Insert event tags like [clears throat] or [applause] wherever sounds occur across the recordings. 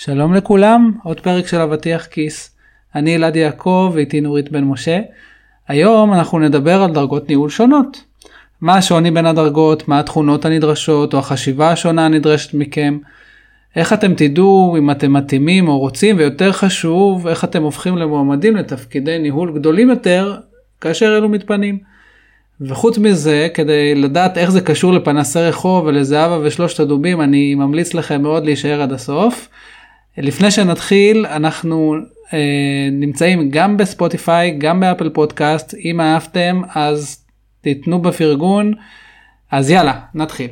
שלום לכולם, עוד פרק של אבטיח כיס. אני אלעד יעקב ואיתי נורית בן משה. היום אנחנו נדבר על דרגות ניהול שונות. מה השוני בין הדרגות, מה התכונות הנדרשות או החשיבה השונה הנדרשת מכם, איך אתם תדעו אם אתם מתאימים או רוצים, ויותר חשוב, איך אתם הופכים למועמדים לתפקידי ניהול גדולים יותר כאשר אלו מתפנים. וחוץ מזה, כדי לדעת איך זה קשור לפנסי רחוב ולזהבה ושלושת הדובים, אני ממליץ לכם מאוד להישאר עד הסוף. לפני שנתחיל, אנחנו אה, נמצאים גם בספוטיפיי, גם באפל פודקאסט. אם אהבתם, אז תיתנו בפרגון. אז יאללה, נתחיל.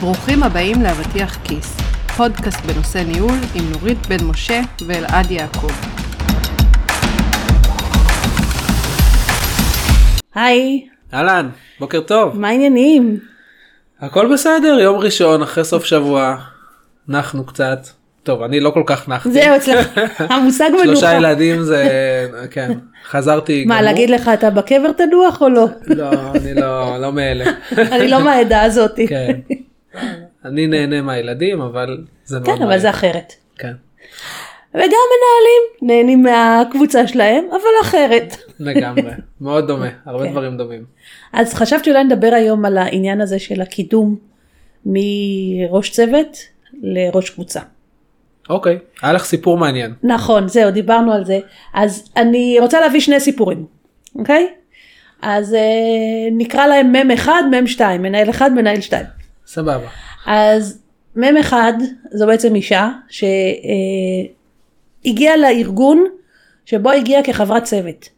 ברוכים הבאים לאבטיח כיס, פודקאסט בנושא ניהול עם נורית בן משה ואלעד יעקב. היי, אהלן, בוקר טוב. מה העניינים? הכל בסדר, יום ראשון אחרי סוף שבוע. נחנו קצת. טוב, אני לא כל כך נחתי. זהו אצלך, [laughs] המושג מנוחה. שלושה ילדים זה, כן, חזרתי. מה. להגיד לך אתה בקבר תנוח או לא? לא, אני לא, לא מאלה. [laughs] אני לא מהעדה הזאת. כן. אני נהנה מהילדים, אבל זה מאוד כן, אבל זה אחרת. כן, וגם מנהלים נהנים מהקבוצה שלהם, אבל אחרת. לגמרי. [laughs] מאוד דומה, הרבה כן. דברים דומים. אז חשבתי אולי נדבר היום על העניין הזה של הקידום מראש צוות לראש קבוצה. אוקיי, היה לך סיפור מעניין. נכון, זהו, דיברנו על זה. אז אני רוצה להביא שני סיפורים, אוקיי? אז אה, נקרא להם מ' 1, מ' 2, מנהל 1, מנהל 2. סבבה. אז מ' 1 זו בעצם אישה שהגיעה לארגון שבו הגיעה כחברת צוות.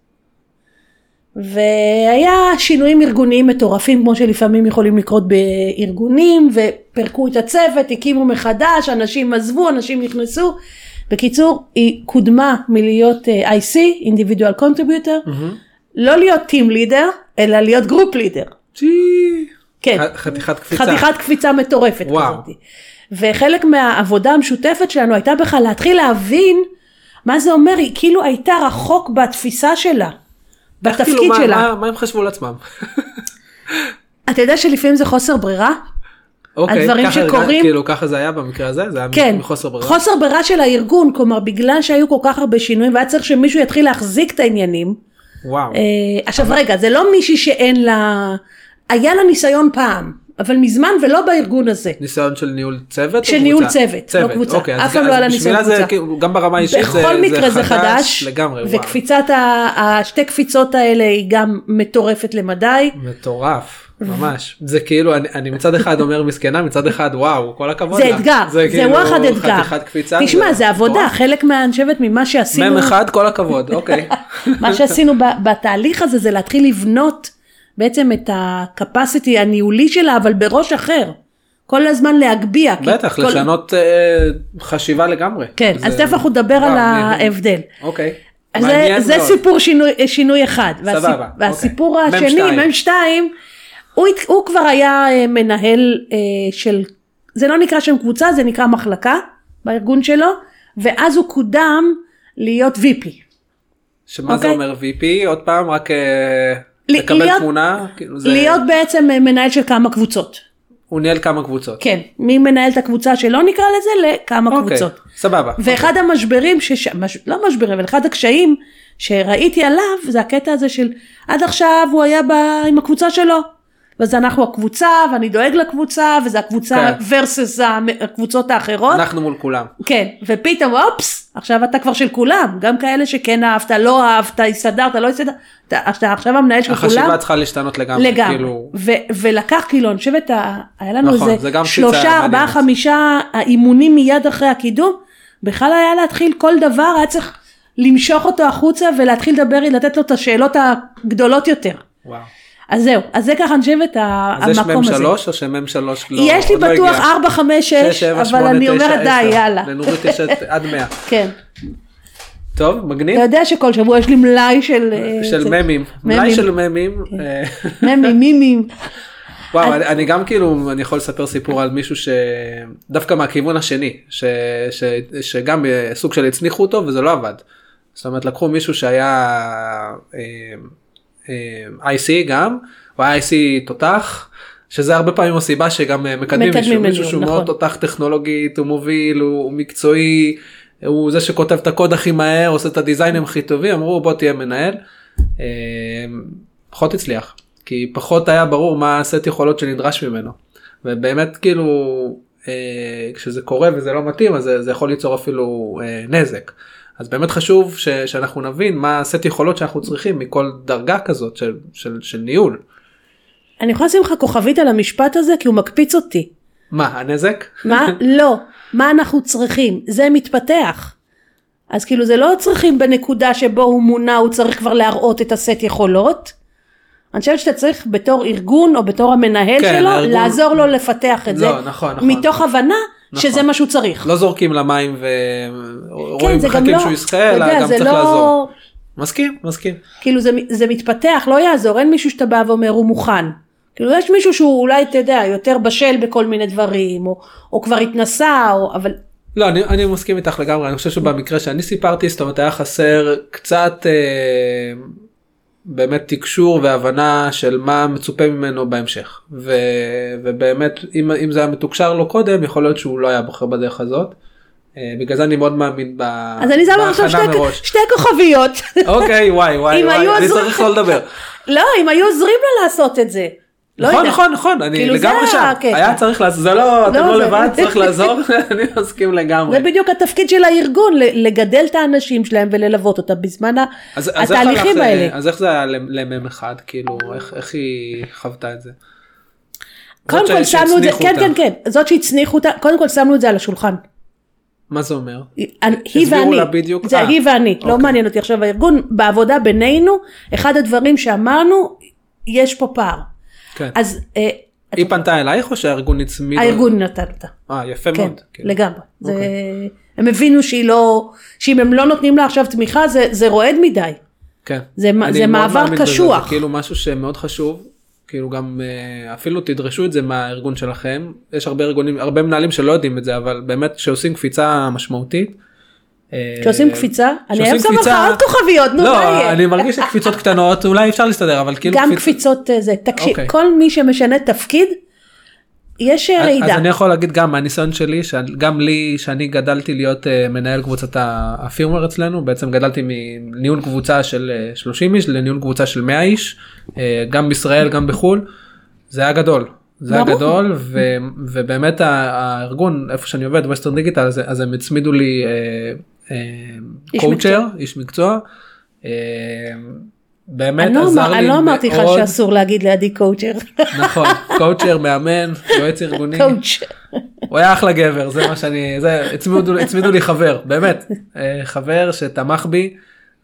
והיה שינויים ארגוניים מטורפים כמו שלפעמים יכולים לקרות בארגונים ופירקו את הצוות, הקימו מחדש, אנשים עזבו, אנשים נכנסו. בקיצור, היא קודמה מלהיות אה, IC, individual contributor, לא להיות team leader, אלא להיות group leader. צ'י. כן. חתיכת קפיצה. חתיכת קפיצה מטורפת וואו. כזאת. וחלק מהעבודה המשותפת שלנו הייתה בכלל להתחיל להבין מה זה אומר, היא כאילו הייתה רחוק בתפיסה שלה, בתפקיד כאילו, מה- שלה. מה- מה הם חשבו לעצמם? [laughs] אתה יודע שלפעמים זה חוסר ברירה? אוקיי, הדברים ככה- שקורים- כאילו ככה זה היה במקרה הזה? זה היה כן, מחוסר ברירה? חוסר ברירה של הארגון, כלומר בגלל שהיו כל כך הרבה שינויים והיה צריך שמישהו יתחיל להחזיק את העניינים. וואו. אה, עכשיו רגע, זה לא מישהי שאין לה, היה לה ניסיון פעם, אבל מזמן ולא בארגון הזה. ניסיון של ניהול צוות? של ניהול קבוצה? צוות, לא קבוצה. אוקיי, אף פעם לא היה לה ניסיון זה קבוצה. כאילו, גם ברמה האישית זה בכל מקרה זה חדש, לגמרי, וואו. וקפיצת ה- השתי קפיצות האלה היא גם מטורפת למדי. מטורף, ממש. זה כאילו, אני, אני מצד אחד אומר מסכנה, מצד אחד וואו, כל הכבוד זה לה. אתגר, זה כאילו וואחד אתגר. חתיכת קפיצה. תשמע, זה עבודה, מטורף. חלק מה, אני חושבת ממה שעשינו, מ"ם אחד, כל הכבוד, אוקיי. [laughs] מה שעשינו בתהליך הזה זה להתחיל לבנות בעצם את ה-capacity הניהולי שלה, אבל בראש אחר. כל הזמן להגביה. בטח, כל- לשנות אה, חשיבה לגמרי. כן, זה- אז תכף אנחנו נדבר וואו, על. ההבדל. אוקיי. אז זה, זה. סיפור שינוי, שינוי אחד. והסיפ- סבבה, והסיפור אוקיי. השני, מ"ם מ"ם שתיים, הוא, הת- הוא כבר היה אה, מנהל אה, של, זה לא נקרא שם קבוצה, זה נקרא מחלקה בארגון שלו, ואז הוא קודם להיות VP. שמה זה אוקיי. אומר VP? עוד פעם, רק אה, לקבל להיות- תמונה? כאילו זה... להיות בעצם אה, מנהל של כמה קבוצות. הוא ניהל כמה קבוצות. כן, מי מנהל את הקבוצה שלא נקרא לזה לכמה אוקיי, קבוצות. סבבה. ואחד המשברים, שש... מש... לא משברים, אבל אחד הקשיים שראיתי עליו, זה הקטע הזה של עד עכשיו הוא היה ב... עם הקבוצה שלו. ואז אנחנו הקבוצה, ואני דואג לקבוצה, וזה הקבוצה כן. versus הקבוצות האחרות. אנחנו מול כולם. כן, ופתאום אופס, עכשיו אתה כבר של כולם, גם כאלה שכן אהבת, לא אהבת, הסתדרת, לא הסתדרת, אתה, אתה עכשיו המנהל של כולם. החשיבה צריכה להשתנות לגמרי. לגמרי, כאילו, ו- ולקח כאילו אני חושבת היה לנו נכון, איזה שלושה ארבעה. חמישה האימונים מיד אחרי הקידום בכלל היה להתחיל כל דבר היה צריך למשוך אותו החוצה ולהתחיל לדבר לתת לו את השאלות הגדולות יותר וואו. אז זהו אז זה ככה אני חושבת ה- אז יש המקום מ"ם הזה. שלוש או שמ"ם שלוש לא יש לי לא בטוח הגיע? 4 5 שש, 6 שבע, אבל אני אומרת די. יאללה לנורית יש עד 100. [laughs] כן טוב, מגניב. אתה יודע שכל שבוע יש לי מלאי של אה, של ממים. מלאי של ממים. [laughs] ממים מימים וואו, אני, אני גם כאילו, אני יכול לספר סיפור על מישהו שדווקא מהכיוון השני, ש, ש, שגם אה, סוג של הצניחו אותו וזה לא עבד. זאת אומרת, לקחו מישהו שהיה אה, IC גם, הוא היה IC תותח. שזה הרבה פעמים הסיבה שגם אה, מקדמים מישהו, מישהו שהוא נכון. מאוד תותח טכנולוגית, הוא מוביל, הוא, הוא מקצועי, הוא זה שכותב את הקוד הכי מהר, עושה את הדיזיינים הכי טובים, אמרו בוא תהיה מנהל. אה, פחות הצליח, כי פחות היה ברור מה הסט יכולות שנדרש ממנו. ובאמת כאילו אה, כשזה קורה וזה לא מתאים אז זה, זה יכול ליצור אפילו אה, נזק. אז באמת חשוב ש, שאנחנו נבין מה הסט יכולות שאנחנו צריכים מכל דרגה כזאת של, של, של ניהול. אני יכולה לשים לך כוכבית על המשפט הזה כי הוא מקפיץ אותי. מה הנזק? מה? [laughs] לא. מה אנחנו צריכים? זה מתפתח. אז כאילו זה לא צריכים בנקודה שבו הוא מונה הוא צריך כבר להראות את הסט יכולות. אני חושבת שאתה צריך בתור ארגון או בתור המנהל כן, שלו הארגון- לעזור לו לפתח את זה. לא, נכון, נכון. מתוך הבנה נכון. שזה מה שהוא צריך. לא זורקים למים ורואים גם מחכים לא- שהוא יזכה אלא גם צריך לא- לעזור. מסכים מסכים. כאילו זה, זה מתפתח, לא יעזור, אין מישהו שאתה בא ואומר הוא מוכן. כאילו יש מישהו שהוא אולי, אתה יודע, יותר בשל בכל מיני דברים, או, או כבר התנסה, או, אבל לא אני, אני מסכים איתך לגמרי אני חושב שבמקרה שאני סיפרתי זאת אומרת היה חסר קצת אה, באמת תקשור והבנה של מה מצופה ממנו בהמשך ו, ובאמת אם, אם זה היה מתוקשר לו קודם יכול להיות שהוא לא היה בוחר בדרך הזאת. אה, בגלל זה אני מאוד מאמין ב, אז אני שמה עכשיו בהכנה שתי, מראש. שתי כוכביות. אוקיי וואי וואי וואי אני צריך לא לדבר. לא, אם היו עוזרים לה לעשות את זה. לא נכון. נכון נכון אני כאילו, לגמרי שם. היה צריך לעזור זה לא אתם לא, לא לבד [laughs] צריך לעזור [laughs] אני מסכים לגמרי. זה בדיוק התפקיד של הארגון, לגדל את האנשים שלהם וללוות אותם בזמן התהליכים הלך, האלה. אז איך זה היה למ"ם אחד כאילו איך, היא חוותה את זה. קודם כל שמנו את זה, כן. כן כן, זאת שהצניחו אותה, קודם כל שמנו את זה על השולחן. מה זה אומר? היא ואני, בדיוק? זה אה, היא ואני, לא אוקיי. מעניין אותי עכשיו הארגון, בעבודה בינינו, אחד הדברים שאמרנו, יש פה פער. כן. אז אה, היא פנתה אלייך או שהארגון הצמיד? הארגון נתן אותה. אה יפה כן, מאוד. כאילו. לגמרי. זה, אוקיי. הם הבינו שהיא לא, שאם הם לא נותנים לה עכשיו תמיכה זה, זה רועד מדי. כן. זה זה מעבר בזה, קשוח. זה כאילו משהו שמאוד חשוב. כאילו גם אה, אפילו תדרשו את זה מהארגון שלכם יש הרבה ארגונים הרבה מנהלים שלא יודעים את זה אבל באמת שעושים קפיצה משמעותית. אה, כשעושים קפיצה, אני היום שמה לך עוד כוכביות, נו מה לא, יהיה? אני מרגיש שקפיצות קטנות אולי אפשר להסתדר אבל כאילו גם קפיצ- קפיצות אה, זה, תקשיב, אוקיי. כל מי שמשנה תפקיד, יש אה, אז רעידה. אני יכול להגיד גם מהניסיון שלי שגם לי שאני גדלתי להיות אה, מנהל קבוצת הפירמר אצלנו בעצם גדלתי מניהול קבוצה של אה, 30 איש לניהול קבוצה של 100 איש אה, גם בישראל גם בחול זה היה גדול. זה היה. גדול ו, ובאמת הארגון איפה שאני עובד ווסטרן דיגיטל אז, אז הם הצמידו לי אה, אה, קואוצ'ר. איש מקצוע. אה, באמת לא עזר לי אני לא אמרתי לך מאוד. שאסור להגיד לידי קואוצ'ר, נכון קואוצ'ר מאמן יועץ ארגוני. הוא היה אחלה גבר זה מה שאני זה הצמידו, הצמידו לי חבר באמת אה, חבר שתמך בי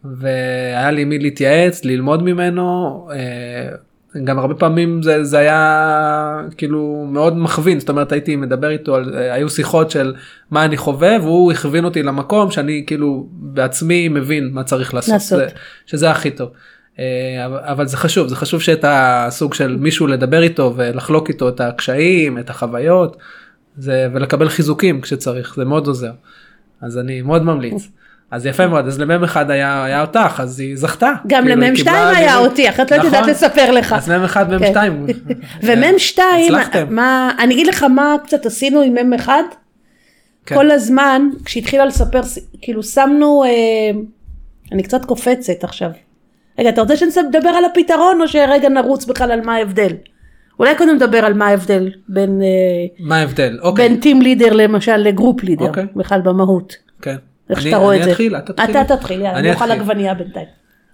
והיה לי מי להתייעץ ללמוד ממנו אה, גם הרבה פעמים זה, זה היה כאילו מאוד מכווין זאת אומרת הייתי מדבר איתו על היו שיחות של מה אני חווה והוא הכווין אותי למקום שאני כאילו בעצמי מבין מה צריך לעשות, לעשות. זה, שזה הכי טוב. אה, אבל זה חשוב זה חשוב שאת הסוג של מישהו לדבר איתו ולחלוק איתו את הקשיים את החוויות זה ולקבל חיזוקים כשצריך זה מאוד עוזר אז אני מאוד ממליץ אז יפה מאוד אז למ"ם אחד היה היה אותך אז היא זכתה. גם כאילו, למ"ם שתיים היה דירוג. אותי, אחרת לא הייתי יודעת נכון. לספר לך. אז מ"ם אחד מ"ם כן. שתיים. [laughs] ומ"ם שתיים, הצלחתם. מה, אני אגיד לך מה קצת עשינו עם מ"ם אחד, כן. כל הזמן כשהתחילה לספר, כאילו שמנו, אה, אני קצת קופצת עכשיו. רגע, אתה רוצה שנדבר על הפתרון או שרגע נרוץ בכלל על מה ההבדל? אולי קודם נדבר על מה ההבדל בין, אה, מה ההבדל? אוקיי. בין טים לידר למשל לגרופ לידר, אוקיי. בכלל במהות. כן. איך אני- שאתה רואה את אני זה. אתחיל את תתחילי. אתה תתחיל, יאללה, אני אני אוכל. עגבנייה בינתיים.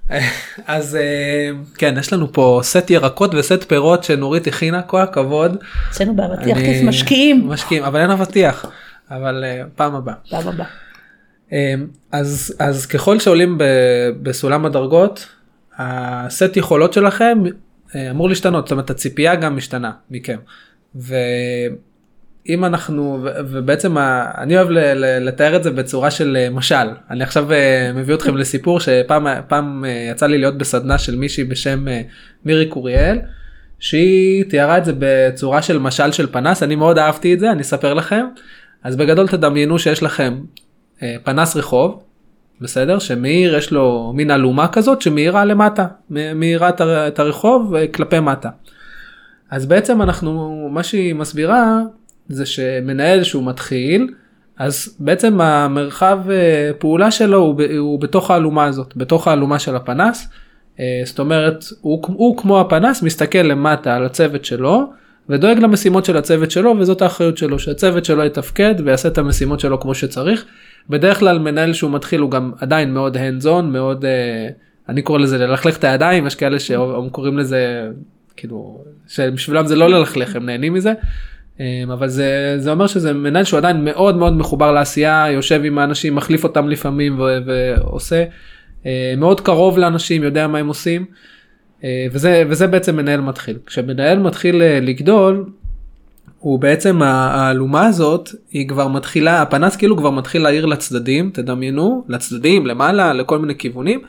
[laughs] אז אה, כן יש לנו פה סט ירקות וסט פירות שנורית הכינה כל הכבוד. אצלנו באבטיח אני- כיס משקיעים. משקיעים אבל אין אבטיח אבל אה, פעם הבאה. פעם הבאה. אה, אז אז ככל שעולים ב- בסולם הדרגות הסט יכולות שלכם אמור להשתנות זאת אומרת הציפייה גם משתנה מכם. ואם אנחנו ובעצם אני אוהב לתאר את זה בצורה של אה, משל אני עכשיו אה, מביא אתכם לסיפור שפעם פעם אה, יצא לי להיות בסדנה של מישהי בשם מירי קוריאל. שהיא תיארה את זה בצורה של משל של פנס אני מאוד אהבתי את זה אני אספר לכם אז בגדול תדמיינו שיש לכם פנס רחוב בסדר? שמאיר יש לו מין אלומה כזאת שמאירה למטה, מאירה את הר- את הרחוב כלפי מטה. אז בעצם אנחנו, מה שהיא מסבירה זה שמנהל שהוא מתחיל, אז בעצם המרחב אה, פעולה שלו הוא, הוא בתוך האלומה הזאת, בתוך האלומה של הפנס. אה, זאת אומרת, הוא, הוא כמו הפנס מסתכל למטה על הצוות שלו, ודואג למשימות של הצוות שלו, וזאת האחריות שלו, שהצוות שלו יתפקד ויעשה את המשימות שלו כמו שצריך. בדרך כלל מנהל שהוא מתחיל הוא גם עדיין מאוד hands on, מאוד, אה, אני קורא לזה ללכלך את הידיים, יש כאלה שקוראים לזה, כאילו, שבשבילם זה לא ללכלך, הם נהנים מזה. אה, אבל זה, זה אומר שזה מנהל שהוא עדיין מאוד מאוד מחובר לעשייה, יושב עם האנשים, מחליף אותם לפעמים ו- ועושה. אה, מאוד קרוב לאנשים, יודע מה הם עושים. אה, וזה, וזה בעצם מנהל מתחיל. כשמנהל מתחיל אה, לגדול, הוא בעצם האלומה הזאת היא כבר מתחילה הפנס כאילו כבר מתחיל להעיר לצדדים תדמיינו לצדדים למעלה לכל מיני כיוונים.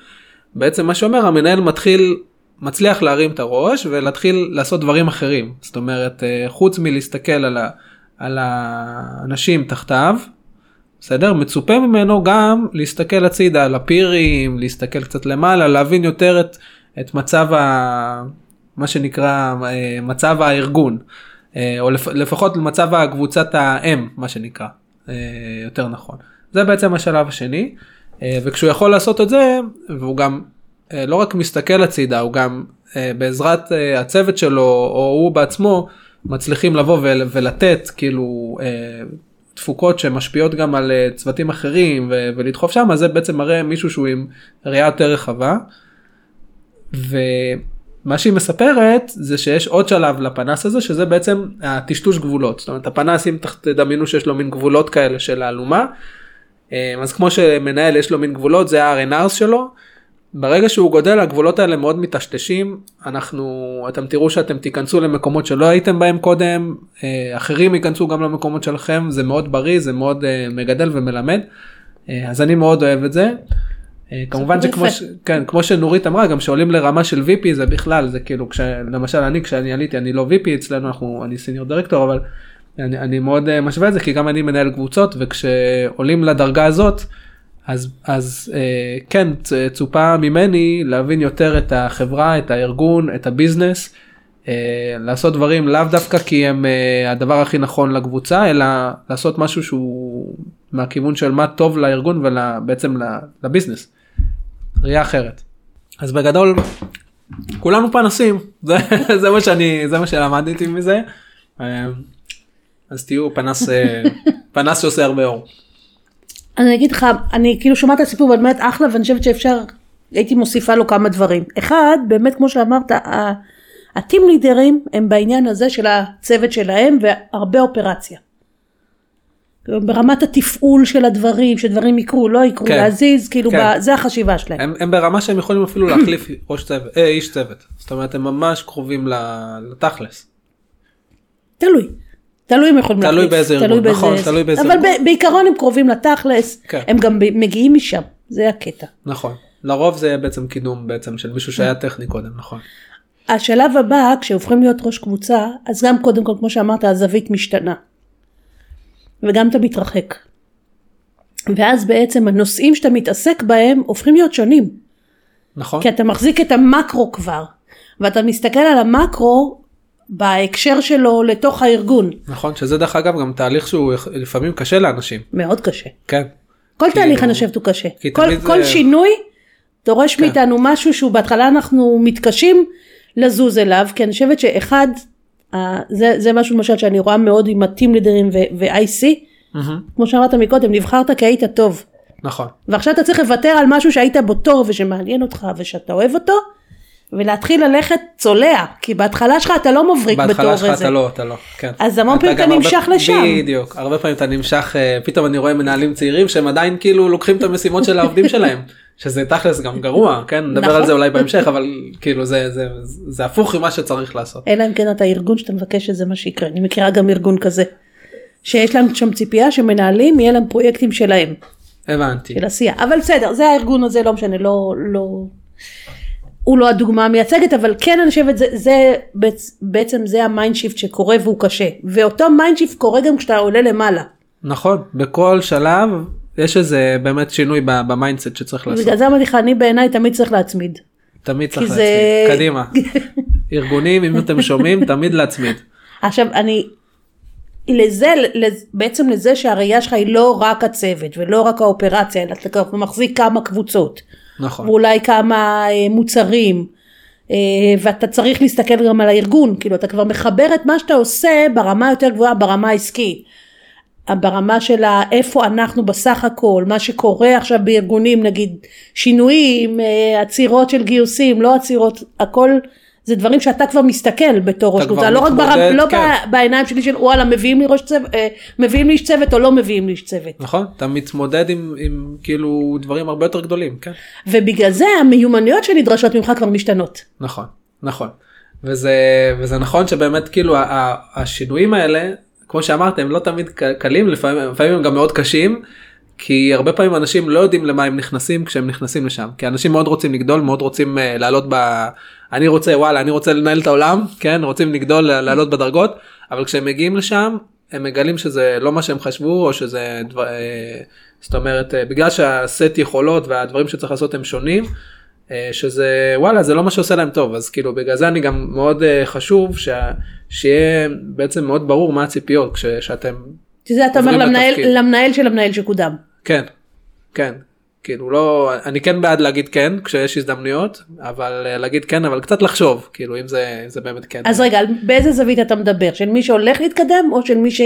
בעצם מה שאומר המנהל מתחיל מצליח להרים את הראש ולהתחיל לעשות דברים אחרים זאת אומרת אה, חוץ מלהסתכל על, ה, על האנשים תחתיו. בסדר מצופה ממנו גם להסתכל הצידה על הפירים להסתכל קצת למעלה להבין יותר את, את מצב ה... מה שנקרא אה, מצב הארגון. אה, או לפ- לפחות למצב הקבוצת האם מה שנקרא יותר נכון זה בעצם השלב השני וכשהוא יכול לעשות את זה והוא גם לא רק מסתכל הצידה הוא גם אה, בעזרת אה, הצוות שלו או הוא בעצמו מצליחים לבוא ול- ולתת כאילו אה, תפוקות שמשפיעות גם על אה, צוותים אחרים ולדחוף שם אז זה בעצם מראה מישהו שהוא עם ראייה יותר רחבה. ומה שהיא מספרת זה שיש עוד שלב לפנס הזה שזה בעצם הטשטוש גבולות זאת אומרת הפנס אם תדמיינו שיש לו מין גבולות כאלה של האלומה אה, אז כמו שמנהל יש לו מין גבולות זה ה-RNRs שלו. ברגע שהוא גודל הגבולות האלה מאוד מטשטשים אנחנו אתם תראו שאתם תיכנסו למקומות שלא הייתם בהם קודם אה, אחרים ייכנסו גם למקומות שלכם זה מאוד בריא זה מאוד אה, מגדל ומלמד אה, אז אני מאוד אוהב את זה. כמובן שכמו. ש... כן, כמו שנורית אמרה גם שעולים לרמה של VP זה בכלל זה כאילו כש... למשל אני כשאני עליתי אני לא VP אצלנו אנחנו אני סיניור דירקטור אבל אני, אני מאוד משווה את זה כי גם אני מנהל קבוצות וכשעולים לדרגה הזאת אז אז אה, כן צופה ממני להבין יותר את החברה את הארגון את הביזנס. אה, לעשות דברים לאו דווקא כי הם אה, הדבר הכי נכון לקבוצה אלא לעשות משהו שהוא מהכיוון של מה טוב לארגון ובעצם לביזנס. ראייה אחרת. אז בגדול כולנו פנסים [laughs] זה, זה מה שאני זה מה שלמדתי מזה. אז תהיו פנס [laughs] פנס שעושה הרבה אור. אני אגיד לך, אני כאילו שומעת את הסיפור באמת אחלה ואני חושבת שאפשר, הייתי מוסיפה לו כמה דברים. אחד, באמת כמו שאמרת, הטים לידרים הם בעניין הזה של הצוות שלהם והרבה אופרציה. ברמת התפעול של הדברים, שדברים יקרו, לא יקרו, כן. להזיז, כאילו, כן. ב- זה החשיבה שלהם. הם, הם ברמה שהם יכולים אפילו להחליף [coughs] ראש צוות, אה, איש צוות. זאת אומרת הם ממש קרובים לתכלס. תלוי. תלוי אם יכולים תלוי באיזה ארגון, נכון, תלוי באיזה אבל ארגון. ב- בעיקרון הם קרובים לתכלס, כן. הם גם מגיעים משם, זה הקטע. נכון. לרוב זה בעצם קידום בעצם של מישהו שהיה טכני קודם נכון. השלב הבא, כשהופכים להיות ראש קבוצה, אז גם קודם כל, כמו שאמרת, הזווית משתנה. וגם אתה מתרחק. ואז בעצם הנושאים שאתה מתעסק בהם הופכים להיות שונים. נכון. כי אתה מחזיק את המקרו כבר, ואתה מסתכל על המקרו בהקשר שלו לתוך הארגון. נכון שזה דרך אגב גם תהליך שהוא לפעמים קשה לאנשים. מאוד קשה. כן. כל כאילו- תהליך אני חושבת הוא קשה. כל, תמיד כל זה- שינוי דורש כן. מאיתנו משהו שהוא בהתחלה אנחנו מתקשים לזוז אליו, כי אני חושבת שאחד, זה, זה משהו למשל שאני רואה מאוד עם הטים לידרים ו-IC, מהמם. כמו שאמרת מקודם, נבחרת כי היית טוב. נכון. ועכשיו אתה צריך לוותר על משהו שהיית בו טוב ושמעניין אותך ושאתה אוהב אותו, ולהתחיל ללכת צולע, כי בהתחלה שלך אתה לא מבריק בתור בהתחלה שלך איזה. אתה לא אתה לא כן. אז המון פעמים אתה הרבה- נמשך לשם. בדיוק הרבה פעמים אתה נמשך אה, פתאום אני רואה מנהלים צעירים שהם עדיין כאילו לוקחים את המשימות של העובדים שלהם [laughs] שזה תכלס גם גרוע כן נדבר נכון. על זה אולי בהמשך אבל כאילו זה זה זה הפוך ממה שצריך לעשות. אלא אם כן אתה ארגון שאתה מבקש שזה מה שיקרה. אני מכירה גם ארגון כזה. שיש להם שם ציפייה שמנהלים יהיה להם פרויקטים שלהם, הבנתי. של עשייה. אבל בסדר, זה הארגון הזה, לא משנה, לא, לא, הוא לא הדוגמה המייצגת, אבל כן אני חושבת, זה, זה בעצ- בעצם זה ה mind shift שקורה והוא קשה. ואותו mind shift קורה גם כשאתה עולה למעלה. נכון בכל שלב יש איזה באמת שינוי ב mindset שצריך לעשות. בגלל זה אמרתי לך, אני בעיניי תמיד צריך להצמיד. תמיד צריך כי להצמיד. זה- קדימה. [laughs] ארגונים, אם אתם שומעים, תמיד להצמיד. עכשיו אני, לזה, לז- בעצם לזה שהראייה שלך היא לא רק הצוות ולא רק האופרציה, אלא אתה מחזיק כמה קבוצות, נכון. ואולי כמה אה, מוצרים, אה, ואתה צריך להסתכל גם על הארגון, כאילו אתה כבר מחבר את מה שאתה עושה ברמה יותר גבוהה, ברמה העסקית. ברמה של איפה אנחנו בסך הכל, מה שקורה עכשיו בארגונים, נגיד שינויים, אה, עצירות של גיוסים, לא עצירות, הכל זה דברים שאתה כבר מסתכל בתור ראש קבוצה, לא רק ברמה, לא כן. בעיניים שלי של וואלה מביאים לי ראש צוות, אה, מביאים לי איש צוות או לא מביאים לי איש צוות. נכון? אתה מתמודד עם, עם כאילו דברים הרבה יותר גדולים, כן? ובגלל זה המיומנויות שנדרשות ממך כבר משתנות. נכון, נכון. וזה, וזה נכון שבאמת כאילו ה- ה- השינויים האלה, כמו שאמרת, הם לא תמיד קלים, לפעמים, לפעמים הם גם מאוד קשים, כי הרבה פעמים אנשים לא יודעים למה הם נכנסים כשהם נכנסים לשם, כי אנשים מאוד רוצים לגדול, מאוד רוצים uh, לעלות ב... אני רוצה, וואלה, אני רוצה לנהל את העולם, כן, רוצים לגדול, לעלות בדרגות, אבל כשהם מגיעים לשם, הם מגלים שזה לא מה שהם חשבו, או שזה דבר... אה, זאת אומרת, אה, בגלל שהסט יכולות והדברים שצריך לעשות הם שונים, אה, שזה וואלה זה לא מה שעושה להם טוב אז כאילו בגלל זה אני גם מאוד חשוב שה, שיהיה בעצם מאוד ברור מה הציפיות כש, שאתם שזה אתה אומר למנהל, לתפקיד. למנהל של המנהל שקודם. כן כן כאילו לא אני כן בעד להגיד כן כשיש הזדמנויות אבל אה, להגיד כן אבל קצת לחשוב כאילו אם זה אם זה באמת כן אז רגע, באיזה זווית אתה מדבר? של מי שהולך להתקדם או של מי, ש...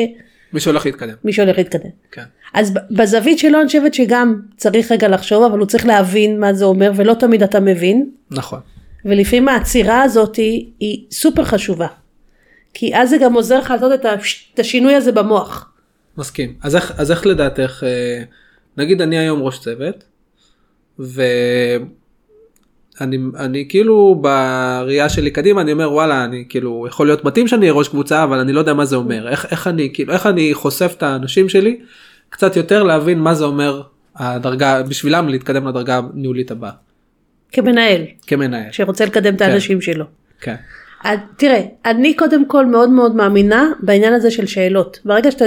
מי שהולך להתקדם מי שהולך להתקדם? כן אז בזווית שלו אני חושבת שגם צריך רגע לחשוב, אבל הוא צריך להבין מה זה אומר, ולא תמיד אתה מבין. נכון ולפעמים העצירה הזאת היא, היא סופר חשובה. כי אז זה גם עוזר לך לעשות את, הש- את השינוי הזה במוח. מסכים אז איך אז איך לדעתך אה, נגיד אני היום ראש צוות ואני אני כאילו בראייה שלי קדימה אני אומר וואלה אני כאילו יכול להיות מתאים שאני אהיה ראש קבוצה אבל אני לא יודע מה זה אומר איך איך אני כאילו איך אני חושף את האנשים שלי קצת יותר להבין מה זה אומר הדרגה בשבילם להתקדם לדרגה הניהולית הבאה כמנהל, כמנהל שרוצה לקדם את כן. האנשים שלו. כן אז תראה, אני קודם כל מאוד מאוד מאמינה בעניין הזה של שאלות. ברגע שאתה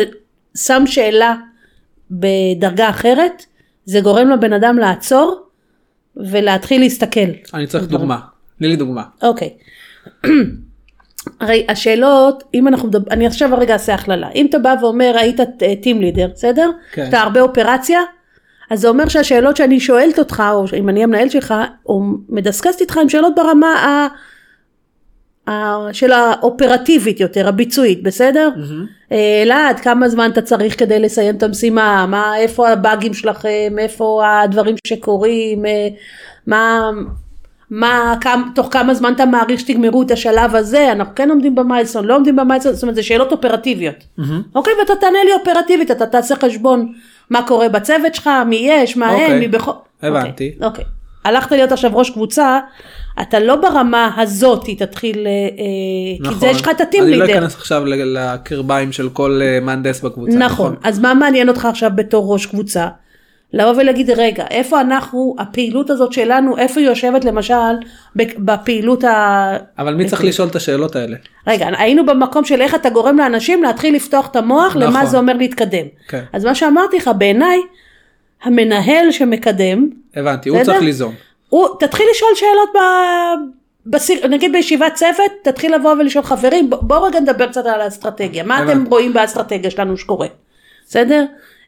שם שאלה בדרגה אחרת, זה גורם לבן אדם לעצור ולהתחיל להסתכל. אני צריך. דוגמה תני לי דוגמה אוקיי. [clears throat] הרי השאלות, אם אנחנו אני עכשיו הרגע אעשה הכללה. אם אתה בא ואומר היית טים לידר, בסדר? כן. אתה הרבה אופרציה, אז זה אומר שהשאלות שאני שואלת אותך, או אם אני המנהל שלך, או מדסקסת איתך, הן שאלות ברמה ה... של האופרטיבית יותר, הביצועית, בסדר? אה, אלעד, כמה זמן אתה צריך כדי לסיים את המשימה? מה, איפה הבאגים שלכם? איפה הדברים שקורים? אה, מה... מה, כמה, תוך כמה זמן אתה מעריך שתגמרו את השלב הזה, אנחנו כן עומדים במיילסון, לא עומדים במיילסון, זאת אומרת זה שאלות אופרטיביות. אוקיי, ואתה תענה לי אופרטיבית, אתה תעשה חשבון מה קורה בצוות שלך, מי יש, מה אוקיי, אין, מי בכל... הבנתי. אוקיי, אוקיי. הלכת להיות עכשיו ראש קבוצה, אתה לא ברמה הזאת תתחיל, אה, כי זה יש לך את הטים נכון. אני לא לידר. אכנס עכשיו לקרביים של כל אה, מהנדס בקבוצה נכון, אז מה מעניין אותך עכשיו בתור ראש קבוצה? לבוא ולהגיד רגע איפה אנחנו הפעילות הזאת שלנו איפה היא יושבת למשל בפעילות ה... אבל מי צריך לשאול את השאלות האלה? רגע היינו במקום של איך אתה גורם לאנשים להתחיל לפתוח את המוח למה נכון. זה אומר להתקדם. כן. אז מה שאמרתי לך בעיניי המנהל שמקדם הבנתי, הוא? צריך ליזום. הוא תתחיל לשאול שאלות ב... בסיר, נגיד בישיבת צוות תתחיל לבוא ולשאול חברים בוא- בואו רגע נדבר קצת על האסטרטגיה מה אתם הבנתי. רואים באסטרטגיה שלנו שקורה. בסדר?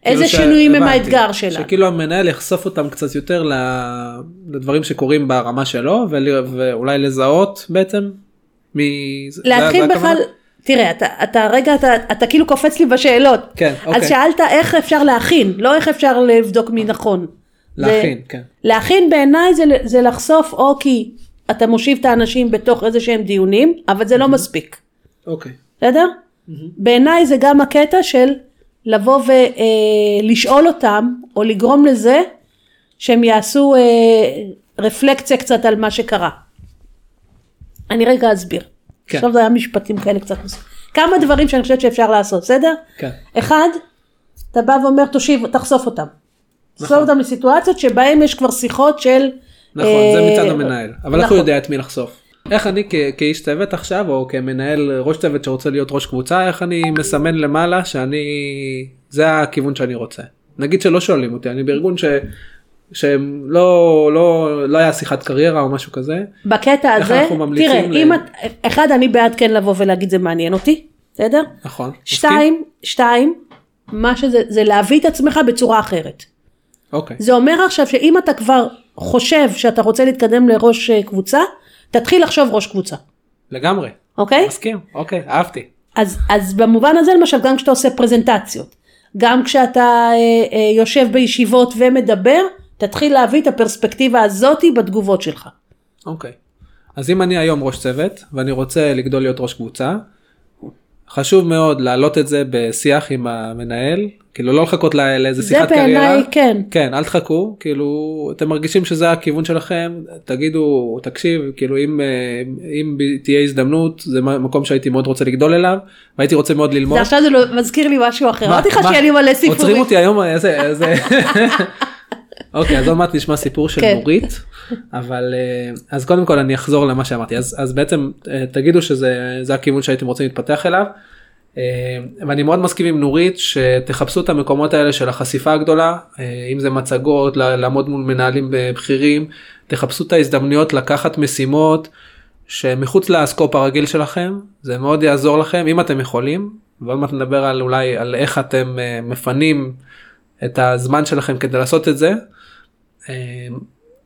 איזה כאילו ש- שינויים הם הבנתי. האתגר שלנו. שכאילו המנהל יחשוף אותם קצת יותר לדברים שקורים ברמה שלו ול- ואולי לזהות בעצם. מ... להתחיל בכלל? תראה, אתה, אתה רגע, אתה, אתה כאילו קופץ לי בשאלות. כן, אז אוקיי. שאלת איך אפשר להכין, לא איך אפשר לבדוק מי נכון. להכין, כן. להכין בעיניי זה, זה לחשוף או כי אתה מושיב את האנשים בתוך איזה שהם דיונים, אבל זה לא מספיק, אוקיי. בסדר? בעיניי זה גם הקטע של לבוא ולשאול אותם, או לגרום לזה שהם יעשו אה, רפלקציה קצת על מה שקרה. אני רגע אסביר. כן. עכשיו זה היה משפטים כאלה קצת מס... כמה דברים שאני חושבת שאפשר לעשות, בסדר? כן. אחד, אתה בא ואומר תושיב, תחשוף אותם. נכון. אותם לסיטואציות שבהם יש כבר שיחות של... נכון, אה, זה מצד המנהל. אבל איך נכון. הוא יודע את מי לחשוף? איך אני כאיש צוות עכשיו או כמנהל ראש צוות שרוצה להיות ראש קבוצה איך אני מסמן למעלה שאני זה הכיוון שאני רוצה. נגיד שלא שואלים אותי אני בארגון ש... שהם לא לא לא היה שיחת קריירה או משהו כזה בקטע הזה, תראה, ל- אם את, אחד, אני בעד כן לבוא ולהגיד זה מעניין אותי, בסדר? נכון מסכים? שתיים, שתיים, מה שזה, זה להביא את עצמך בצורה אחרת. אוקיי זה אומר עכשיו שאם אתה כבר חושב שאתה רוצה להתקדם לראש אה, קבוצה, תתחיל לחשוב ראש קבוצה, לגמרי אוקיי? מסכים אוקיי אהבתי אז, אז במובן הזה למשל גם כשאתה עושה פרזנטציות, גם כשאתה אה, אה, יושב בישיבות ומדבר, תתחיל להביא את הפרספקטיבה הזאתי בתגובות שלך. אוקיי. אז אם אני היום ראש צוות ואני רוצה לגדול להיות ראש קבוצה, חשוב מאוד להעלות את זה בשיח עם המנהל, כאילו לא לחכות לאיזה זה שיחת קריירה. בעיניי כן. כן, אל תחכו, כאילו אתם מרגישים שזה הכיוון שלכם, תגידו, תקשיב, כאילו אם, אה, אם תהיה הזדמנות, זה מקום שהייתי מאוד רוצה לגדול אליו, והייתי רוצה מאוד ללמוד. זה עכשיו זה לא, מזכיר לי משהו אחר, אמרתי לך? שיהיה לי מלא עוצרים סיפורים. אותי היום איזה איזה [laughs] אוקיי אז עוד מעט נשמע סיפור של כן. נורית אבל אה, אז קודם כל אני אחזור למה שאמרתי אז אז בעצם אה, תגידו שזה זה הכיוון שהייתם רוצים להתפתח אליו. אה, ואני מאוד מסכים עם נורית שתחפשו את המקומות האלה של החשיפה הגדולה אם זה מצגות לעמוד מול מנהלים בכירים תחפשו את ההזדמנויות לקחת משימות שמחוץ לסקופ הרגיל שלכם זה מאוד יעזור לכם אם אתם יכולים ועוד מעט נדבר על אולי על איך אתם מפנים את הזמן שלכם כדי לעשות את זה. אה,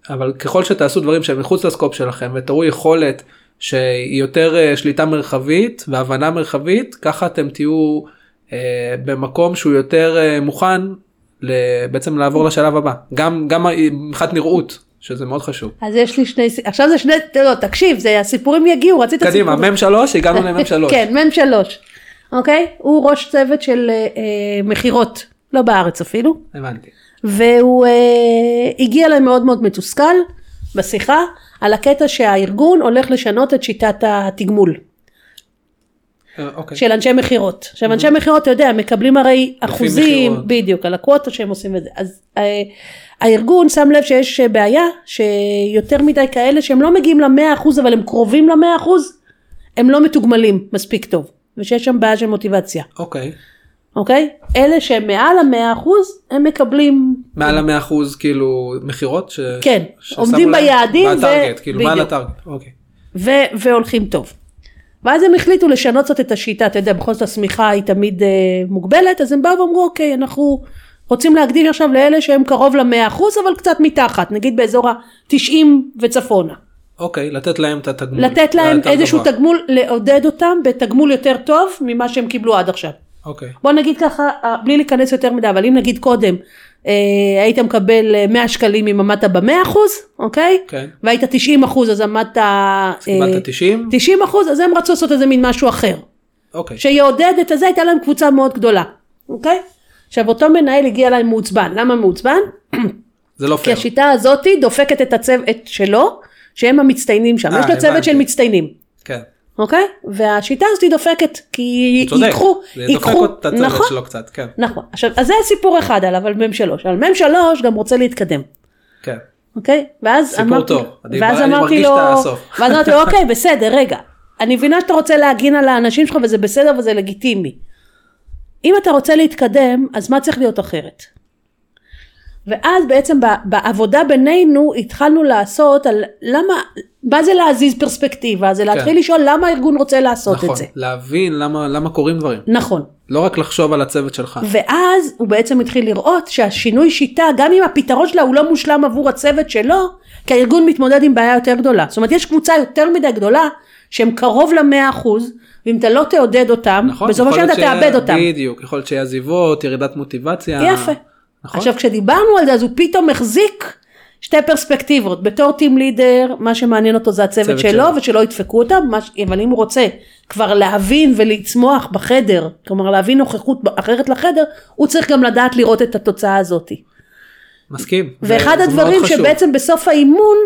אבל ככל שתעשו דברים שהם מחוץ לסקופ שלכם ותראו יכולת שהיא יותר אה, שליטה מרחבית והבנה מרחבית ככה אתם תהיו אה, במקום שהוא יותר מוכן בעצם לעבור לשלב הבא גם גם מבחינת נראות שזה מאוד חשוב. אז יש לי שני, עכשיו זה שני, לא, תקשיב, זה הסיפורים יגיעו, רצית קדימה סיפור. מ"ם שלוש הגענו למ"ם שלוש. [laughs] כן, מ"ם שלוש, אוקיי? הוא ראש צוות של אה, מכירות, לא בארץ אפילו, הבנתי. והוא אה, הגיע אליי מאוד מאוד מתוסכל בשיחה על הקטע שהארגון הולך לשנות את שיטת התגמול אה, אוקיי. של אנשי מכירות. עכשיו אנשי מכירות, אתה יודע, מקבלים הרי אחוזים, מכירות. בדיוק, על הקווטה שהם עושים את זה. אז אה, הארגון שם לב שיש בעיה, שיותר מדי כאלה שהם לא מגיעים למאה אחוז, אבל הם קרובים למאה אחוז, הם לא מתוגמלים מספיק טוב, ושיש שם בעיה של מוטיבציה, אוקיי. אוקיי? אלה שהם מעל המאה אחוז, הם מקבלים, מעל המאה אחוז כאילו מכירות? ש- כן, ששמו עומדים? ביעדים ו- בטארגט, כאילו מעל. הטארגט. אוקיי. ו- והולכים טוב. ואז הם החליטו לשנות קצת את השיטה, אתה יודע, בכל זאת השמיכה היא תמיד אה, מוגבלת, אז הם באו ואמרו, אוקיי, אנחנו רוצים להקדיש עכשיו לאלה שהם קרוב למאה אחוז, אבל קצת מתחת, נגיד באזור ה-90 וצפונה. אוקיי, לתת להם את התגמול. לתת להם איזשהו גבוה. תגמול, לעודד אותם בתגמול יותר טוב ממה שהם קיבלו עד עכשיו. אוקיי. בוא נגיד ככה, אה, בלי להיכנס יותר מדי, אבל אם נגיד קודם אה, היית מקבל אה, 100 שקלים אם עמדת ב-100 אחוז, אוקיי? כן. והיית 90 אחוז אז עמדת... אה, קיבלת 90? 90 אחוז, אז הם רצו לעשות איזה מין משהו אחר. אוקיי. שיעודד את הזה, הייתה להם קבוצה מאוד גדולה, אוקיי? עכשיו אותו מנהל הגיע אליי מעוצבן, למה מעוצבן? זה לא כי פייר. השיטה הזאתי דופקת את הצוות שלו, שהם המצטיינים שם, אה, יש לו צוות. של מצטיינים, כן. אוקיי? והשיטה הזאתי דופקת, כי צודק. ייקחו, זה דופק ייקחו, את הצוות נכון, שלו קצת. כן. נכון, עכשיו, אז זה סיפור אחד עליו, על מ"ם שלוש, על מ"ם שלוש גם רוצה להתקדם. כן. אוקיי? ואז סיפור אמרתי, טוב. אני- ואז אני אמרתי לו. ואז אמרתי לו, [laughs] אוקיי, בסדר, רגע, אני מבינה שאתה רוצה להגין על האנשים שלך וזה בסדר וזה לגיטימי. אם אתה רוצה להתקדם, אז מה צריך להיות אחרת? ואז בעצם בעבודה בינינו התחלנו לעשות על למה, מה זה להזיז פרספקטיבה? זה להתחיל לשאול למה הארגון רוצה לעשות נכון. את זה. להבין למה למה קורים דברים. נכון. לא רק לחשוב על הצוות שלך. ואז הוא בעצם התחיל לראות שהשינוי שיטה, גם אם הפתרון שלה הוא לא מושלם עבור הצוות שלו, כי הארגון מתמודד עם בעיה יותר גדולה. זאת אומרת, יש קבוצה יותר מדי גדולה, שהם קרוב למאה אחוז, ואם אתה לא תעודד אותם, נכון. בסופו של דבר אתה תאבד אותם. בדיוק. יכול להיות שיהיה עזיבות, ירידת מוטיבציה. יפה. נכון. עכשיו, כשדיברנו על זה, אז הוא פתאום החזיק שתי פרספקטיבות. בתור טים לידר, מה שמעניין אותו זה הצוות שלו, שלו. ושלא ידפקו אותם, ש- אבל אם הוא רוצה כבר להבין ולצמוח בחדר, כלומר להביא נוכחות אחרת לחדר, הוא צריך גם לדעת לראות את התוצאה הזאת. מסכים. ואחד הדברים. שבעצם בסוף האימון,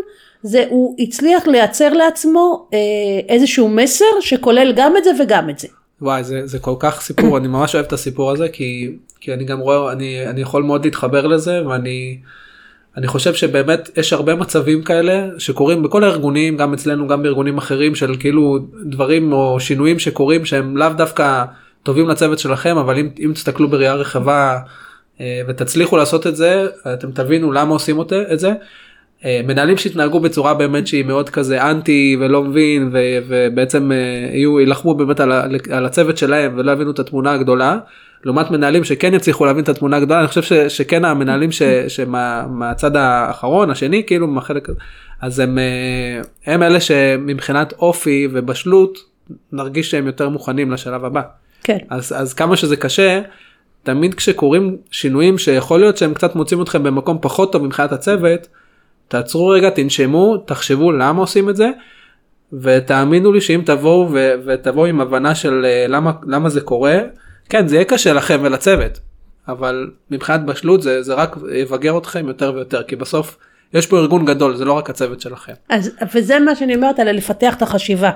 זה הוא הצליח לייצר לעצמו אה, איזשהו מסר שכולל גם את זה וגם את זה. וואי זה, זה כל כך סיפור [coughs] אני ממש אוהב את הסיפור הזה כי כי אני גם רואה אני אני יכול מאוד להתחבר לזה ואני אני חושב שבאמת יש הרבה מצבים כאלה שקורים בכל הארגונים גם אצלנו גם בארגונים אחרים של כאילו דברים או שינויים שקורים שהם לאו דווקא טובים לצוות שלכם אבל אם, אם תסתכלו בראייה רחבה אה, ותצליחו לעשות את זה, אתם תבינו למה עושים את זה. אה, מנהלים שהתנהגו בצורה באמת שהיא מאוד כזה אנטי ולא מבין ו- ובעצם אה, יהיו יילחמו באמת על, על הצוות שלהם ולא יבינו את התמונה הגדולה. לעומת מנהלים שכן יצליחו להבין את התמונה הגדולה אני חושב ש, שכן המנהלים ש, שמהצד האחרון השני כאילו מהחלק אז הם אה, הם אלה שמבחינת אופי ובשלות נרגיש שהם יותר מוכנים לשלב הבא. כן. אז, אז כמה שזה קשה, תמיד כשקורים שינויים שיכול להיות שהם קצת מוצאים אתכם במקום פחות טוב מבחינת הצוות, תעצרו רגע, תנשמו, תחשבו למה עושים את זה, ותאמינו לי שאם תבואו ו- ותבואו עם הבנה של אה, למה, למה זה קורה, כן זה יהיה קשה לכם ולצוות, אבל מבחינת בשלות זה, זה רק יבגר אתכם יותר ויותר, כי בסוף יש פה ארגון גדול, זה לא רק הצוות שלכם. אז וזה מה שאני אומרת על לפתח את החשיבה.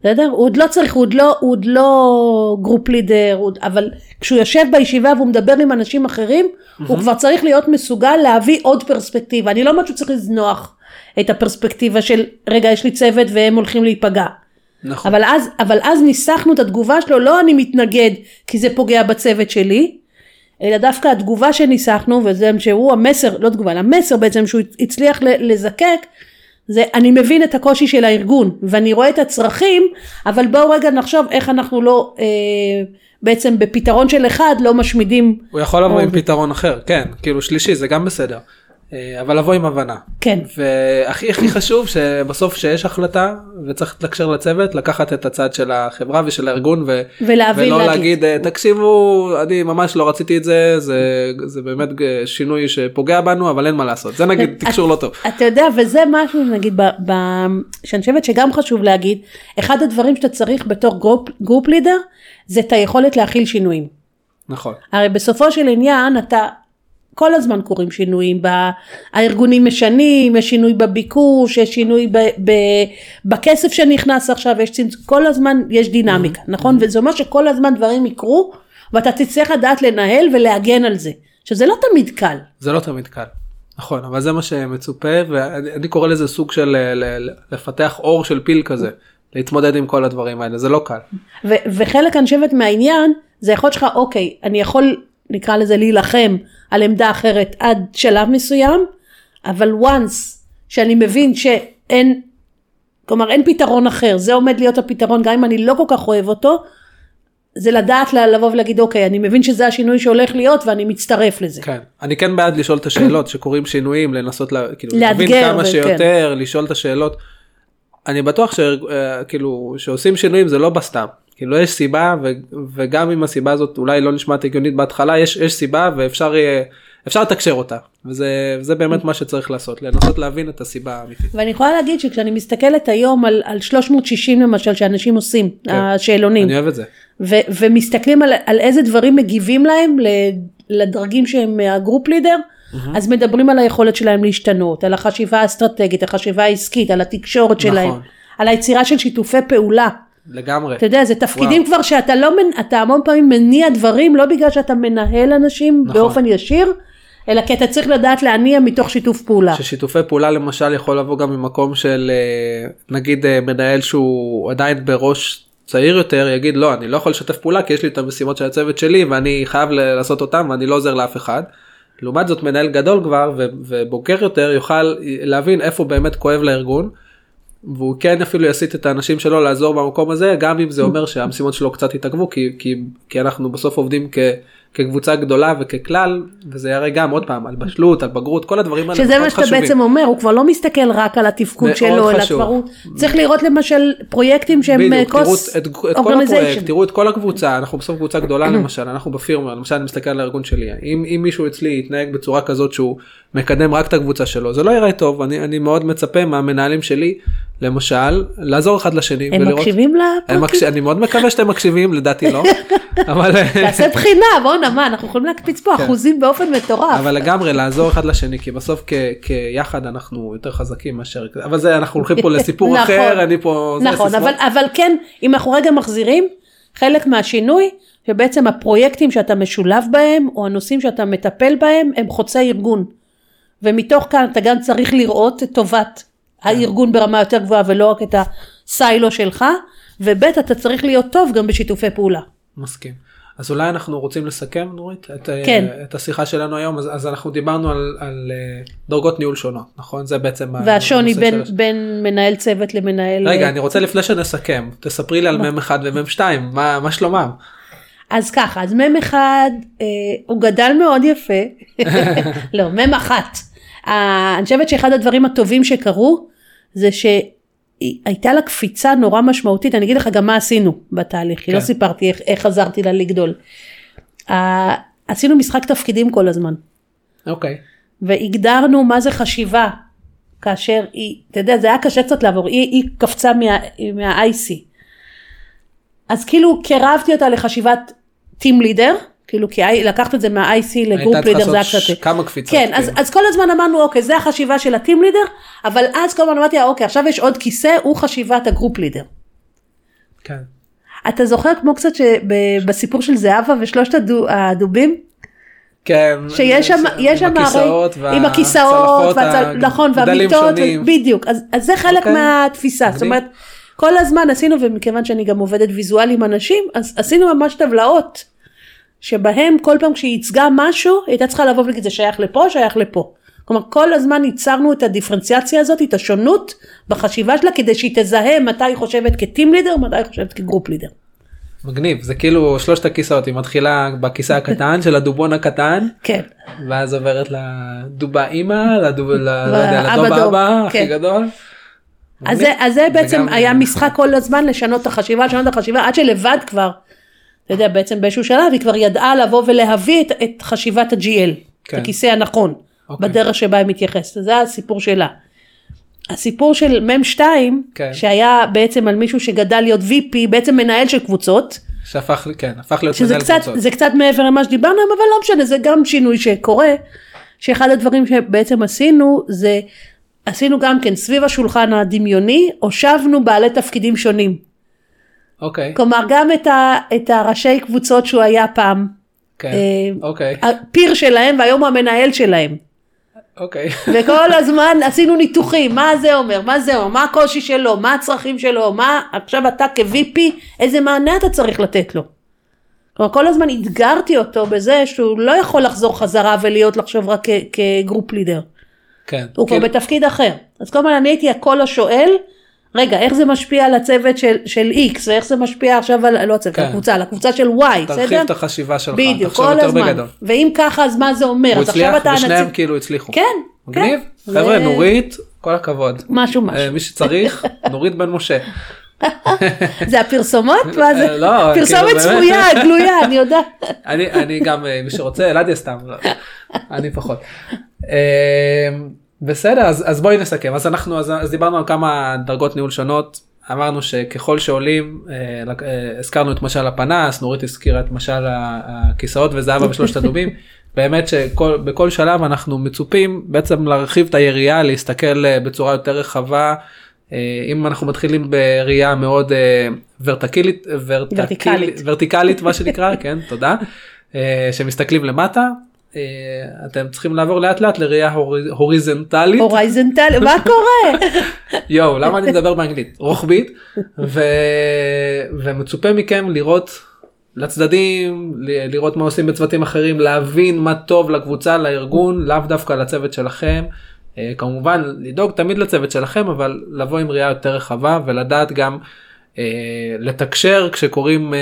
בסדר? הוא עוד לא צריך, הוא עוד לא, הוא עוד לא group leader, הוא, אבל כשהוא יושב בישיבה והוא מדבר עם אנשים אחרים, הוא כבר צריך להיות מסוגל להביא עוד פרספקטיבה. אני לא אומרת שהוא צריך לזנוח את הפרספקטיבה של רגע יש לי צוות והם הולכים להיפגע. נכון. אבל אז, אבל אז ניסחנו את התגובה שלו, לא אני מתנגד כי זה פוגע בצוות שלי, אלא דווקא התגובה שניסחנו, וזה שהוא המסר, לא תגובה, אלא המסר בעצם שהוא הצליח לזקק, זה אני מבין את הקושי של הארגון, ואני רואה את הצרכים, אבל בואו רגע נחשוב איך אנחנו לא, אה, בעצם בפתרון של אחד לא משמידים, הוא יכול לבוא או- עם פתרון אחר, כן, כאילו שלישי זה גם בסדר, אה, אבל לבוא עם הבנה. כן, והכי הכי חשוב שבסוף שיש החלטה וצריך לתקשר לצוות לקחת את הצד של החברה ושל הארגון ו... ולהבין ולא להגיד. להגיד "אה, תקשיבו אני ממש לא רציתי את זה זה זה באמת אה, שינוי שפוגע בנו אבל אין מה לעשות זה נגיד תקשור לא טוב. אתה יודע, וזה משהו, נגיד, ב, ב, שאני חושבת שגם חשוב להגיד, אחד הדברים שאתה צריך בתור group, group leader, זה את היכולת להכיל שינויים. נכון הרי בסופו של עניין אתה כל הזמן קורים שינויים, ב... הארגונים משנים, יש שינוי בביקוש, יש שינוי ב... ב... בכסף שנכנס עכשיו, יש צמצ... כל הזמן יש דינמיקה, נכון? וזה אומר שכל הזמן דברים יקרו ואתה תצטרך לדעת לנהל ולהגן על זה, שזה לא תמיד קל. זה לא תמיד קל. נכון אבל זה מה שמצופה ואני אני קורא לזה סוג של לפתח אור של פיל כזה להתמודד עם כל הדברים האלה זה לא קל. ו- וחלק אני חושבת מהעניין זה יכול להיות שלך אוקיי אני יכול נקרא לזה להילחם על עמדה אחרת עד שלב מסוים אבל once שאני מבין שאין כלומר אין פתרון אחר זה עומד להיות הפתרון גם אם אני לא כל כך אוהב אותו זה לדעת לבוא ולהגיד אוקיי אני מבין שזה השינוי שהולך להיות ואני מצטרף לזה. כן אני כן בעד לשאול את השאלות שקורים שינויים לנסות לה, כאילו להבין כמה וכן. שיותר לשאול את השאלות. אני בטוח שכאילו שעושים שינויים זה לא בסתם כאילו יש סיבה ו, וגם אם הסיבה הזאת אולי לא נשמעת הגיונית בהתחלה יש יש סיבה ואפשר יהיה אפשר לתקשר אותה וזה זה באמת מה שצריך לעשות לנסות להבין את הסיבה האמיתית. ואני יכולה להגיד שכשאני מסתכלת היום על, על 360 למשל שאנשים עושים, כן. השאלונים, אני אוהב את זה. ו- ומסתכלים על, על איזה דברים מגיבים להם לדרגים שהם הגרופ לידר, אז מדברים על היכולת שלהם להשתנות, על החשיבה האסטרטגית, החשיבה העסקית, על התקשורת שלהם, נכון. על היצירה של שיתופי פעולה. לגמרי. אתה יודע, זה תפקידים וואו. כבר שאתה לא, אתה המון פעמים מניע דברים, לא בגלל שאתה מנהל אנשים נכון. באופן ישיר, אלא כי אתה צריך לדעת להניע מתוך שיתוף פעולה. ששיתופי פעולה למשל יכול לבוא גם ממקום של אה, נגיד אה, מנהל שהוא עדיין בראש צעיר יותר יגיד לא אני לא יכול לשתף פעולה כי יש לי את המשימות של הצוות שלי ואני חייב לעשות אותם ואני לא עוזר לאף אחד. לעומת זאת מנהל גדול כבר ובוגר יותר יוכל להבין איפה באמת כואב לארגון. והוא כן אפילו יסיט את האנשים שלו לעזור במקום הזה גם אם זה אומר שהמשימות שלו קצת יתעכבו כי, כי, כי אנחנו בסוף עובדים כ, כקבוצה גדולה וככלל וזה יראה גם עוד פעם על בשלות על בגרות כל הדברים האלה שזה מה שאתה חשובים. בעצם אומר, הוא כבר לא מסתכל רק על התפקוד שלו, אלא. כבר הוא צריך לראות למשל פרויקטים שהם בדיוק, תראו קוס את, את, את כל הפרויקט, אורגניזיישן. תראו את כל הקבוצה, אנחנו בסוף קבוצה גדולה [clears throat] למשל, אנחנו בפירמה, למשל אני מסתכל על הארגון שלי, אם, אם מישהו אצלי יתנהג בצורה כזאת שהוא מקדם רק את הקבוצה שלו, זה לא יראה טוב, אני, אני מאוד מצפה מהמנהלים שלי, למשל, לעזור אחד לשני, הם מקשיבים הם לפרקים? מקש... אני מאוד מקווה שאתם מקשיבים, לדעתי לא, [laughs] אבל, תעשה בחינה, בואנה מה, אנחנו יכולים להקפיץ פה כן. אחוזים באופן מטורף. אבל לגמרי לעזור אחד לשני, כי בסוף כ, כיחד אנחנו יותר חזקים מאשר, אבל זה אנחנו הולכים פה לסיפור [laughs] נכון. אחר, אני פה, נכון. אבל, אבל כן, אם אנחנו רגע מחזירים, חלק מהשינוי, שבעצם הפרויקטים שאתה משולב בהם, או הנושאים שאתה מטפל בהם, הם חוצי ארגון. ומתוך כאן אתה גם צריך לראות את טובת הארגון ברמה יותר גבוהה, ולא רק את הסיילו שלך, וב' אתה צריך להיות טוב גם בשיתופי פעולה. מסכים. אז אולי אנחנו רוצים לסכם נורית את, אה, כן. את השיחה שלנו היום אז, אז אנחנו דיברנו על, על אה, דרגות ניהול שונות נכון זה בעצם והשוני בין, של בין מנהל צוות למנהל... רגע אני רוצה לפני שנסכם תספרי לי על מ"ם 1 ומ"ם 2 מה, מה שלומם. אז ככה, אז מ"ם אחד, אה, הוא גדל מאוד יפה, [laughs] לא, מ"ם אחת. אה, אני חושבת שאחד הדברים הטובים שקרו, זה שהייתה לה קפיצה נורא משמעותית, אני אגיד לך גם מה עשינו בתהליך, לא כן. סיפרתי איך, איך עזרתי לה לגדול. אה, עשינו משחק תפקידים כל הזמן, אוקיי. והגדרנו מה זה חשיבה, כאשר היא, אתה יודע, זה היה קשה קצת לעבור, היא, היא קפצה מה, מה-IC. אז כאילו קירבתי אותה לחשיבת טים לידר, כאילו כי לקחת את זה מה-IC לגרופ הייתה לידר צריכה זה היה לעשות קצת... ש- כמה קפיצות. כן, אז, אז כל הזמן אמרנו אוקיי זה החשיבה של הטים לידר, אבל אז כל הזמן אמרתי אוקיי עכשיו יש עוד כיסא, הוא חשיבת הגרופ לידר. כן. אתה זוכר כמו קצת שבסיפור של זהבה ושלושת הדו, הדובים? כן. שיש שם, יש שם הכיסאות הרי, עם הכיסאות, והצל, נכון, והמיטות, שונים. בדיוק, אז, אז זה חלק אוקיי. מהתפיסה, זאת מגניב. אומרת, כל הזמן עשינו, ומכיוון שאני גם עובדת ויזואלי עם אנשים, אז עשינו ממש טבלאות, שבהם כל פעם כשהיא ייצגה משהו, היא הייתה צריכה לבוא ולהגיד זה שייך לפה, שייך לפה. כלומר, כל הזמן ייצרנו את הדיפרנציאציה הזאת, את השונות בחשיבה שלה, כדי שהיא תזהה מתי היא חושבת כטים לידר, מתי היא חושבת כגרופ לידר. מגניב זה כאילו שלושת הכיסאות היא מתחילה בכיסא הקטן של הדובון הקטן כן. ואז עוברת לדובה אימא לדוב, ל- לא יודע, לדוב דוב, אבא הכי כן. גדול. אז זה, אז זה בעצם היה משחק כל הזמן לשנות את החשיבה, לשנות את החשיבה, עד שלבד כבר, אתה יודע, בעצם באיזשהו שלב היא כבר ידעה לבוא ולהביא את, את חשיבת ה-GL, כן. את הכיסא הנכון, אוקיי. בדרך שבה היא מתייחסת, זה הסיפור שלה. הסיפור של מ"ם 2, כן. שהיה בעצם על מישהו שגדל להיות VP, בעצם מנהל של קבוצות, שהפך כן הפך להיות מנהל קצת, קבוצות. זה קצת מעבר למה שדיברנו היום, אבל לא משנה, זה גם שינוי שקורה, שאחד הדברים שבעצם עשינו, זה עשינו גם כן סביב השולחן הדמיוני, הושבנו בעלי תפקידים שונים. אוקיי. כלומר, גם את, ה, את הראשי קבוצות שהוא היה פעם, כן אה, אוקיי. הפיר שלהם והיום הוא המנהל שלהם. אוקיי. [laughs] וכל הזמן עשינו ניתוחים, מה זה אומר, מה זה אומר, מה הקושי שלו, מה הצרכים שלו, מה עכשיו אתה כ-VP, איזה מענה אתה צריך לתת לו. כלומר, כל הזמן אתגרתי אותו בזה שהוא לא יכול לחזור חזרה ולהיות לחשוב רק כגרופ לידר. כן הוא כבר כאילו, בתפקיד אחר. אז כל הזמן אני הייתי הקול השואל, רגע, איך זה משפיע על הצוות של, של X, ואיך זה משפיע עכשיו על, לא הצוות, כן. על הקבוצה, על הקבוצה של Y, תרחיב בסדר? את החשיבה שלך בדיוק, תחשוב כל יותר הזמן. בגדול. ואם ככה, אז מה זה אומר? הוא הצליח ושניהם הנציג... כאילו הצליחו. כן, מגניב כן. חבר'ה זה- נורית כל הכבוד. משהו משהו. אה, מי שצריך [laughs] נורית בן משה. זה הפרסומות? מה זה? אה, לא, פרסומת כאילו, באמת. צפויה, גלויה, אני יודעת. [laughs] אני אני גם אה, מי שרוצה אלעדיה סתם לא, אני פחות. בסדר אז אז בואי נסכם אז אנחנו אז, אז דיברנו על כמה דרגות ניהול שונות אמרנו שככל שעולים אה, אה, הזכרנו את משל הפנס נורית הזכירה את משל הכיסאות וזהבה ושלושת הדובים [laughs] באמת שבכל שלב אנחנו מצופים בעצם להרחיב את היריעה להסתכל אה, בצורה יותר רחבה. אה, אם אנחנו מתחילים בראייה מאוד אה, ורטקילית ורטיקלית. ורטיקלית מה שנקרא כן תודה [laughs] שמסתכלים למטה אתם צריכים לעבור לאט לאט לראייה הורי- הוריזנטלית הורייזנטל, מה קורה? [laughs] יואו למה אני מדבר באנגלית רוחבית ו... ומצופה מכם לראות לצדדים ל- לראות מה עושים בצוותים אחרים להבין מה טוב לקבוצה לארגון לאו דווקא לצוות שלכם. אה, כמובן לדאוג תמיד לצוות שלכם אבל לבוא עם ראייה יותר רחבה ולדעת גם אה, לתקשר כשקורים אה,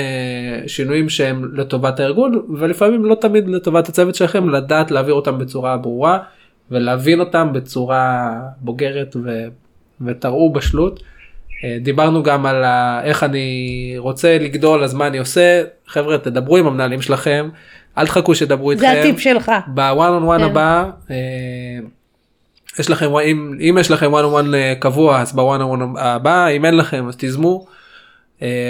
שינויים שהם לטובת הארגון ולפעמים לא תמיד לטובת הצוות שלכם לדעת להעביר אותם בצורה ברורה ולהבין אותם בצורה בוגרת ו... ותראו בשלות. אה, דיברנו גם על ה... איך אני רוצה לגדול אז מה אני עושה חבר'ה תדברו עם המנהלים שלכם אל תחכו שידברו איתכם. זה הטיפ שלך. בוואן און וואן. הבא אה, יש לכם אם, אם יש לכם וואן און וואן קבוע אז בוואן און וואן הבא אם אין לכם אז תיזמו אה,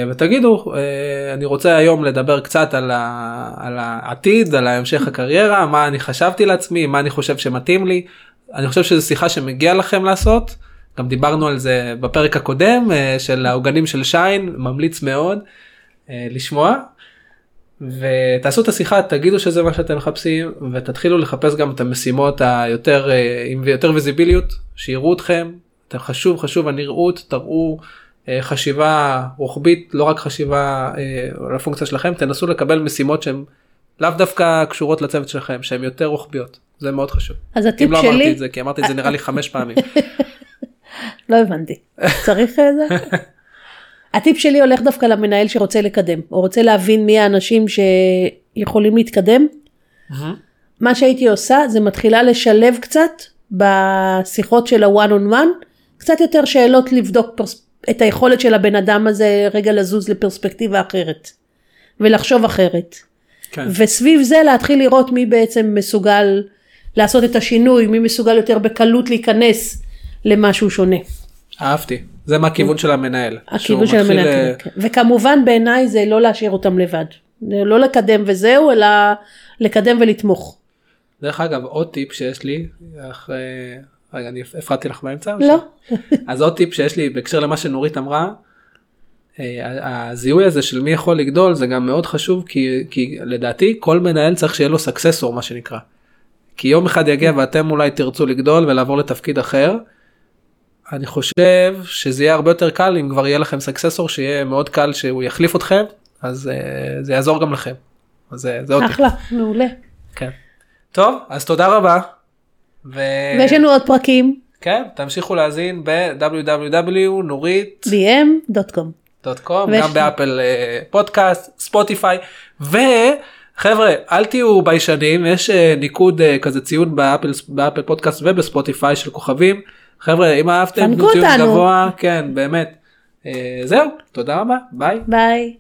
ותגידו אה, אני רוצה היום לדבר קצת על, ה, על העתיד על המשך הקריירה מה אני חשבתי לעצמי מה אני חושב שמתאים לי. אני חושב שזו שיחה שמגיע לכם לעשות. גם דיברנו על זה בפרק הקודם אה, של העוגנים של שיין ממליץ מאוד אה, לשמוע. ותעשו את השיחה תגידו שזה מה שאתם מחפשים ותתחילו לחפש גם את המשימות היותר אה, עם יותר ויזיביליות שיראו אתכם. אתם חשוב חשוב הנראות תראו אה, חשיבה רוחבית, לא רק חשיבה אה, על הפונקציה שלכם, תנסו לקבל משימות שהן לאו דווקא קשורות לצוות שלכם, שהן יותר רוחביות, זה מאוד חשוב. אז הטיפ אם לא שלי, אמרתי את זה, כי אמרתי את זה נראה לי חמש פעמים. [laughs] לא הבנתי, צריך את זה? [laughs] הטיפ שלי הולך דווקא למנהל שרוצה לקדם, או רוצה להבין מי האנשים שיכולים להתקדם. מה שהייתי עושה זה מתחילה לשלב קצת בשיחות של ה-one on one, קצת יותר שאלות לבדוק פרס... את היכולת של הבן אדם הזה רגע לזוז לפרספקטיבה אחרת, ולחשוב אחרת. כן. וסביב זה להתחיל לראות מי בעצם מסוגל לעשות את השינוי, מי מסוגל יותר בקלות להיכנס למשהו שונה. אהבתי, זה מהכיוון של המנהל. הכיוון של המנהל. אה, כן. וכמובן בעיניי זה לא להשאיר אותם לבד. לא לקדם וזהו, אלא לקדם ולתמוך. דרך אגב, עוד טיפ שיש לי, אחרי... רגע, אני הפרעתי לך באמצע? לא. אז עוד טיפ שיש לי בהקשר למה שנורית אמרה, אה, הזיהוי הזה של מי יכול לגדול זה גם מאוד חשוב כי, כי לדעתי כל מנהל צריך שיהיה לו סקססור מה שנקרא. כי יום אחד יגיע ואתם אולי תרצו לגדול ולעבור לתפקיד אחר. אני חושב שזה יהיה הרבה יותר קל אם כבר יהיה לכם סקססור שיהיה מאוד קל שהוא יחליף אתכם אז אה, זה יעזור גם לכם. אז אה, זה עוד. אחלה, מעולה. כן. טוב אז תודה רבה. ו... ויש לנו עוד פרקים, כן, תמשיכו להאזין ויש- גם באפל אה, פודקאסט, ספוטיפיי, וחבר'ה, אל תהיו ביישנים, יש אה, ניקוד אה, כזה ציון ב Apple, ב Apple Podcast וב Spotify של כוכבים. חבר'ה, אם אהבתם, תנו ציון. גבוה, כן, באמת. אה, זהו, תודה רבה, ביי. ביי.